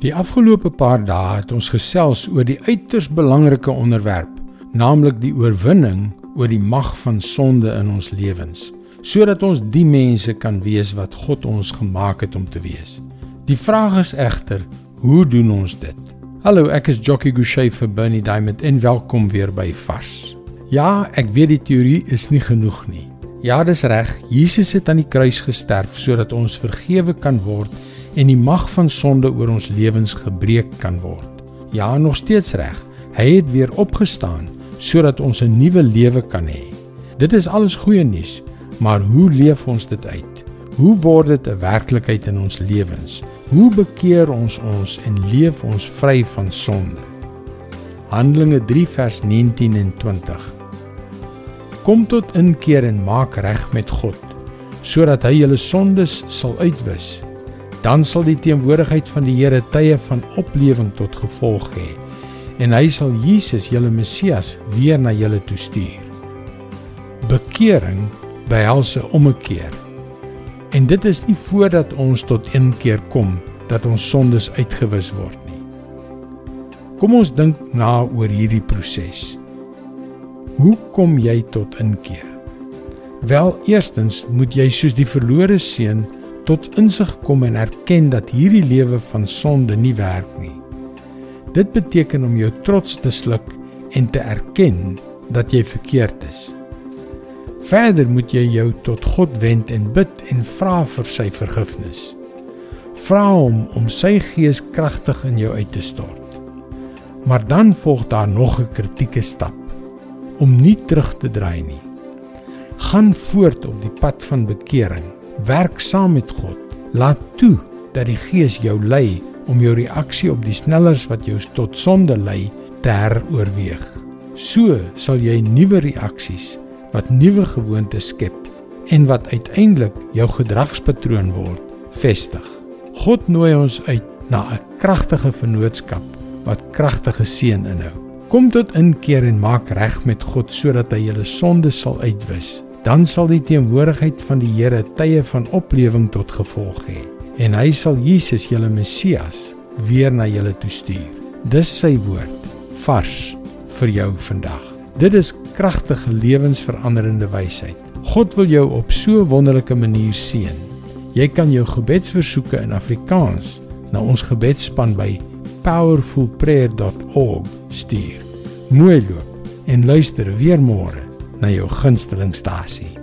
Die afgelope paar dae het ons gesels oor die uiters belangrike onderwerp, naamlik die oorwinning oor die mag van sonde in ons lewens, sodat ons die mense kan wees wat God ons gemaak het om te wees. Die vraag is egter, hoe doen ons dit? Hallo, ek is Jockey Gouchee vir Bernie Diamond en welkom weer by Vars. Ja, ek weet die teorie is nie genoeg nie. Ja, dis reg. Jesus het aan die kruis gesterf sodat ons vergewe kan word en die mag van sonde oor ons lewens gebreek kan word. Ja, nog steeds reg. Hy het weer opgestaan sodat ons 'n nuwe lewe kan hê. Dit is alles goeie nuus, maar hoe leef ons dit uit? Hoe word dit 'n werklikheid in ons lewens? Hoe bekeer ons ons en leef ons vry van sonde? Handelinge 3 vers 19 en 20. Kom tot inkeer en maak reg met God, sodat hy julle sondes sal uitwis dan sal die teenwoordigheid van die Here tye van oplewing tot gevolg hê en hy sal Jesus julle Messias weer na julle toe stuur. Bekering behels 'n ommekeer. En dit is nie voordat ons tot inkeer kom dat ons sondes uitgewis word nie. Kom ons dink na oor hierdie proses. Hoe kom jy tot inkeer? Wel, eerstens moet jy soos die verlore seun tot insig kom en erken dat hierdie lewe van sonde nie werk nie. Dit beteken om jou trots te sluk en te erken dat jy verkeerd is. Verder moet jy jou tot God wend en bid en vra vir sy vergifnis. Vra hom om sy gees kragtig in jou uit te stort. Maar dan volg daar nog 'n kritieke stap om nie terug te draai nie. Gaan voort op die pad van bekering werk saam met God. Laat toe dat die Gees jou lei om jou reaksie op die snellers wat jou tot sonde lei te heroorweeg. So sal jy nuwe reaksies wat nuwe gewoontes skep en wat uiteindelik jou gedragspatroon word, vestig. God nooi ons uit na 'n kragtige vennootskap wat kragtige seën inhou. Kom tot inkeer en maak reg met God sodat hy julle sondes sal uitwis dan sal die teenwoordigheid van die Here tye van oplewing tot gevolg hê en hy sal Jesus julle Messias weer na julle toe stuur. Dis sy woord vars vir jou vandag. Dit is kragtige lewensveranderende wysheid. God wil jou op so wonderlike manier seën. Jy kan jou gebedsversoeke in Afrikaans na ons gebedsspan by powerfulprayer.org stuur. Mooi loop en luister weer môre na jou gunstelingstasie.